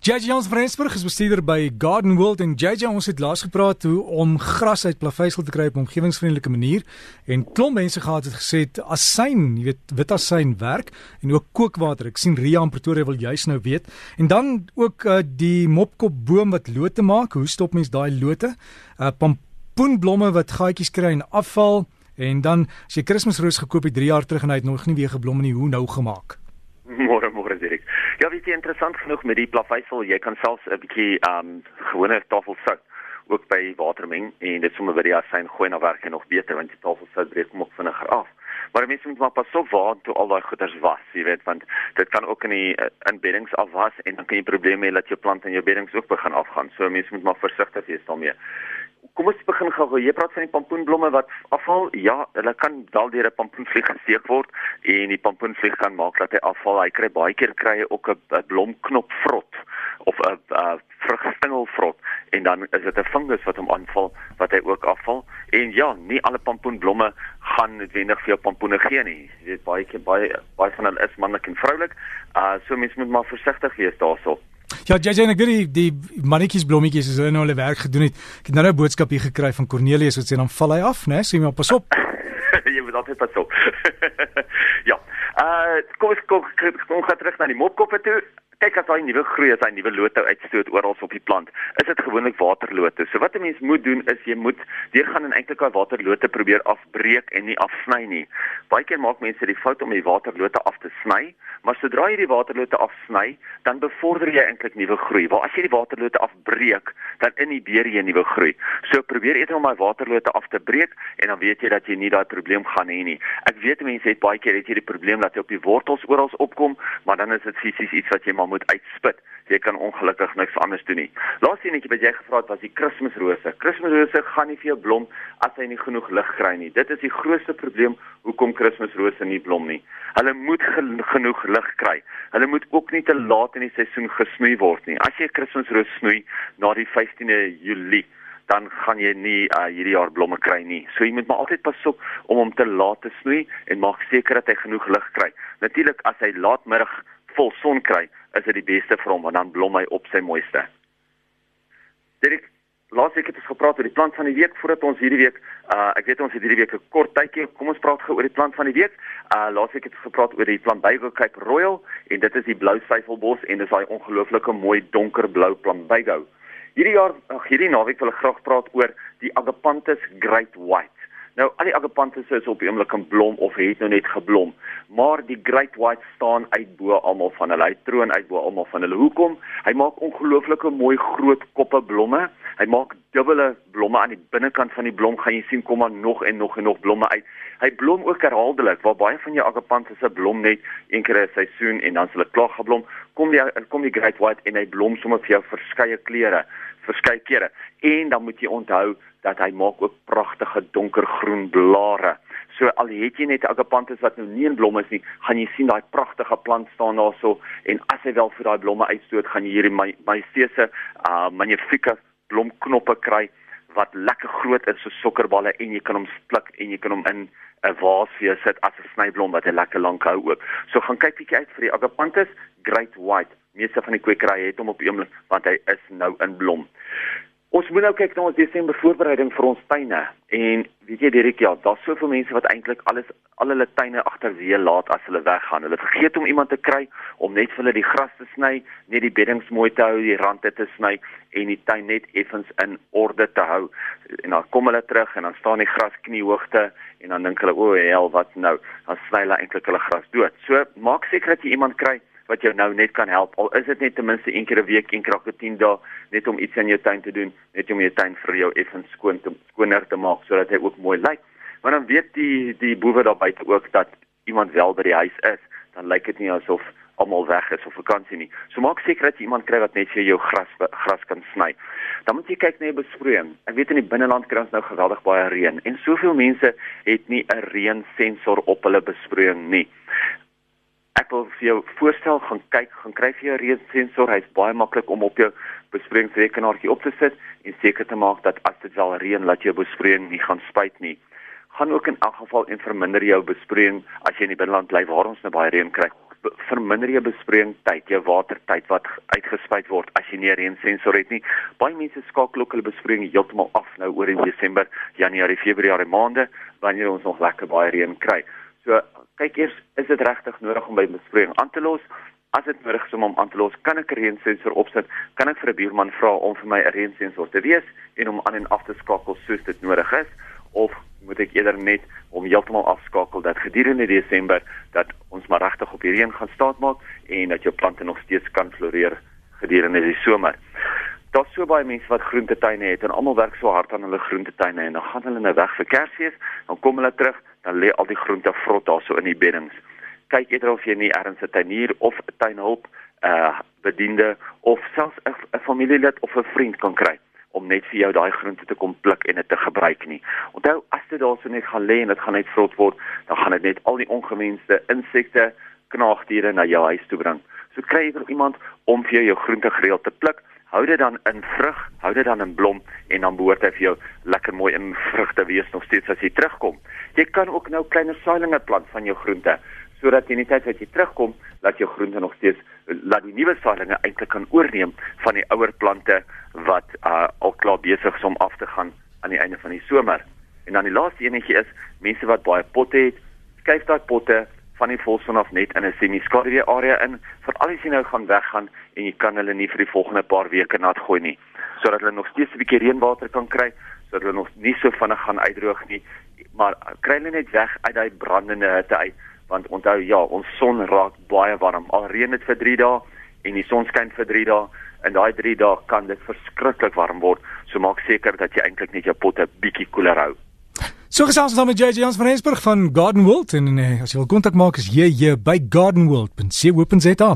JJ Jans Frensburg is bestuurder by Garden World en JJ ons het laas gepraat hoe om gras uit plaveisel te kry op 'n omgewingsvriendelike manier en klomp mense gehad het gesê asyn, jy weet, wit asyn werk en ook kookwater. Ek sien Ria in Pretoria wil juis nou weet. En dan ook uh, die mopkop boom wat lote maak. Hoe stop mens daai lote? Uh pompoenblomme wat gaatjies kry en afval en dan as jy Kersroos gekoop het 3 jaar terug en hy het nog nie weer geblom nie, hoe nou gemaak? Môre Dirk. Ja, weet jy interessant genoeg met die plaveisel, jy kan selfs 'n bietjie ehm um, gewone tafelsout ook by water meng en dit sommer by die asyn gooi na werk en nog beter want die tafelsout breek hom ook vinniger af. Maar mense moet maar pas op waar toe al daai goeders was, jy weet, want dit kan ook in die uh, inbeddings afwas en dan kan jy probleme hê dat jou plant en jou beddings ook begin afgaan. So mense moet maar versigtig wees daarmee. Kom ons begin gou. Jy praat van die pompoenblomme wat afval. Ja, hulle kan wel deur 'n pompoenvlieg gesteek word en die pompoenvlieg kan maak dat hy afval. Hy kry baie keer kry hy ook 'n blomknop vrot of 'n vrugstingelvrot en dan is dit 'n fungus wat hom aanval wat hy ook afval. En ja, nie alle pompoenblomme gaan noodwendig vir jou pompoene gee nie. Jy weet baie keer baie baie van hulle is manlik en vroulik. Uh so mense moet maar versigtig wees daaroor. Ja, JJ, ek weet die, die mannetjies blommetjies is hulle nou hulle werk gedoen het. Ek het nou 'n boodskap hier gekry van Cornelius wat sê dan val hy af, né? Sê my pas op. Jy moet altyd pas op. ja. Uh kom ons kom, kom gaan terug na die mopkoppe toe kyk as daai nuwe groei as hy nuwe lote uitstoot oral op die plant, is dit gewoonlik waterlote. So wat 'n mens moet doen is jy moet deur gaan en eintlik daai waterlote probeer afbreek en nie afsny nie. Baie keer maak mense die fout om die waterlote af te sny, maar sodra jy die waterlote afsny, dan bevorder jy eintlik nuwe groei. Waar as jy die waterlote afbreek, dan inhibeer jy nuwe groei. So probeer eerder om daai waterlote af te breek en dan weet jy dat jy nie daai probleem gaan hê nie. Ek weet mense het baie keer het jy die probleem dat hy op die wortels oral opkom, maar dan is dit fisies iets wat jy maar moet uitspit. Jy kan ongelukkig niks anders doen nie. Laaste enetjie wat jy gevra het was die Kersrose. Kersrose gaan nie vir jou blom as hy nie genoeg lig kry nie. Dit is die grootste probleem hoekom Kersrose nie blom nie. Hulle moet genoeg lig kry. Hulle moet ook nie te laat in die seisoen gesnoei word nie. As jy Kersroos snoei na die 15de Julie dan gaan jy nie uh, hierdie jaar blomme kry nie. So jy moet maar altyd pas op om hom te laat te snoei en maak seker dat hy genoeg lig kry. Natuurlik as hy laatmiddag vol son kry, is dit die beste vir hom want dan blom hy op sy mooiste. Dirk, laas week het ons gepraat oor die plant van die week voordat ons hierdie week uh ek weet ons het hierdie week 'n kort tydjie. Kom ons praat gou oor die plant van die week. Uh laas week het gepraat oor die plantbygou Cape Royal en dit is die blou syfelbos en dis daai ongelooflike mooi donkerblou plantbygou. Hierdie jaar, ag hierdie naweek wil ek graag praat oor die Agapanthus Great White. Nou al die agapanthus is op die oomblik in blom of het nou net geblom, maar die great white staan uit bo almal van hulle. Hy troon uit bo almal van hulle. Hoekom? Hy maak ongelooflike mooi groot koppe blomme. Hy maak dubbele blomme aan die binnekant van die blom. Gaan jy sien kom maar nog en nog en nog blomme uit. Hy blom ook herhaaldelik. Waar baie van jou agapanthus se blom net een keer 'n seisoen en dan s'hulle klaar geblom, kom die kom die great white en hy blom sommer vir jou verskeie kleure, verskeie kere. En dan moet jy onthou dat hy maak ook pragtige donkergroen blare. So al het jy net agapanthus wat nou nie in blom is nie, gaan jy sien daai pragtige plant staan daarso en as hy wel vir daai blomme uitstoot, gaan jy hierdie majesteuse uh magnifieke blomknoppe kry wat lekker groot is so sokkerballe en jy kan hom splik en jy kan hom in 'n vaas vir jou sit as 'n snyblom wat hy lekker lank hou ook. So gaan kyk bietjie uit vir die agapanthus great white. Meeste van die kwekery het hom op die oomblik want hy is nou in blom. Ons moet nou kyk na ons Desember voorbereiding vir ons tuine en weet jy Derek ja, daar's soveel mense wat eintlik alles al hulle tuine agterweë laat as hulle weggaan. Hulle vergeet om iemand te kry om net vir hulle die gras te sny, net die beddings mooi te hou, die rande te sny en die tuin net effens in orde te hou. En dan kom hulle terug en dan staan die gras kniehoogte en dan dink hulle o, hel, wat nou? Dan sny hulle eintlik hulle gras dood. So maak seker dat jy iemand kry wat jou nou net kan help. Al is dit net ten minste een keer 'n week, een keer elke 10 dae, net om iets in jou tuin te doen, net om jou tuin vir jou effens skoon te skoner te maak sodat hy ook mooi lyk. Want dan weet die die boewe daar buite ook dat iemand wel by die huis is, dan lyk dit nie asof almal weg is op vakansie nie. So maak seker dat jy iemand kry wat net vir jou gras gras kan sny. Dan moet jy kyk na jou besproeiing. Ek weet in die binneland kry ons nou geweldig baie reën en soveel mense het nie 'n reensensor op hulle besproeiing nie ek wil vir jou voorstel gaan kyk, gaan kry vir jou reensensor. Hy's baie maklik om op jou besproeiingsrekenaartjie op te sit en seker te maak dat as dit wel reën, laat jou besproeiing nie gaan spuit nie. Gaan ook in elk geval en verminder jou besproeiing as jy in die binneland bly waar ons nou baie reën kry. verminder jy besproeiing tyd, jou watertyd wat uitgespuit word as jy nie 'n reensensor het nie. Baie mense skakel ook hulle besproeiing heeltemal af nou oor in Desember, Januarie, Februarie maande wanneer ons nog lekker baie reën kry. So kyk eers, is dit regtig nodig om by besproeiing aan te los? As dit nodig is om hom aan te los, kan ek 'n reensensor opsit? Kan ek vir 'n buurman vra om vir my 'n reensensor te wees en om aan en af te skakel soos dit nodig is? Of moet ek eerder net om heeltemal afskakel dat gedurende Desember dat ons maar regtig op die reën gaan staatmaak en dat jou plante nog steeds kan floreer gedurende die somer. Daar's so baie mense wat groentetuine het en almal werk so hard aan hulle groentetuine en dan gaan hulle nou weg vir Kersfees, dan kom hulle terug, dan lê al die groente vrot daarso in die beddings kyk eerder of jy nie ergens 'n tuinier of 'n tuinhulp uh bediende of selfs 'n familielid of 'n vriend kan kry om net vir jou daai groente te kom pluk en dit te gebruik nie. Onthou as dit daarso net gaan lê en dit gaan net vrot word, dan gaan dit net al die ongewenste insekte, knaagdiere na jou huis toe bring. So kry jy iemand om vir jou groente gereeld te pluk. Hou dit dan in vrug, hou dit dan in blom en dan behoort hy vir jou lekker mooi in vrugte wees nog steeds as jy terugkom. Jy kan ook nou kleiner saailinge plant van jou groente sodat jy net as jy terugkom, laat jou groente nog steeds laat die nuwe saailinge eintlik kan oorneem van die ouer plante wat uh, al klaar besig is om af te gaan aan die einde van die somer. En dan die laaste enetjie is mense wat baie potte het, skuif daai potte van die volson af net in 'n semi-skaduwee area in vir al die sien nou gaan weggaan en jy kan hulle nie vir die volgende paar weke nat gooi nie sodat hulle nog steeds 'n bietjie reënwater kan kry sodat hulle nog nie so vinnig gaan uitdroog nie maar kry hulle net weg uit daai brandende hitte uit want onthou ja, ons son raak baie warm. Al reën dit vir 3 dae en die son skyn vir 3 dae, in daai 3 dae kan dit verskriklik warm word. So maak seker dat jy eintlik net jou potte bietjie koeler hou. So gesels ons dan met JJ Jans van Rensburg van Garden World en uh, as jy wil kontak maak is hier by gardenworld.co.za.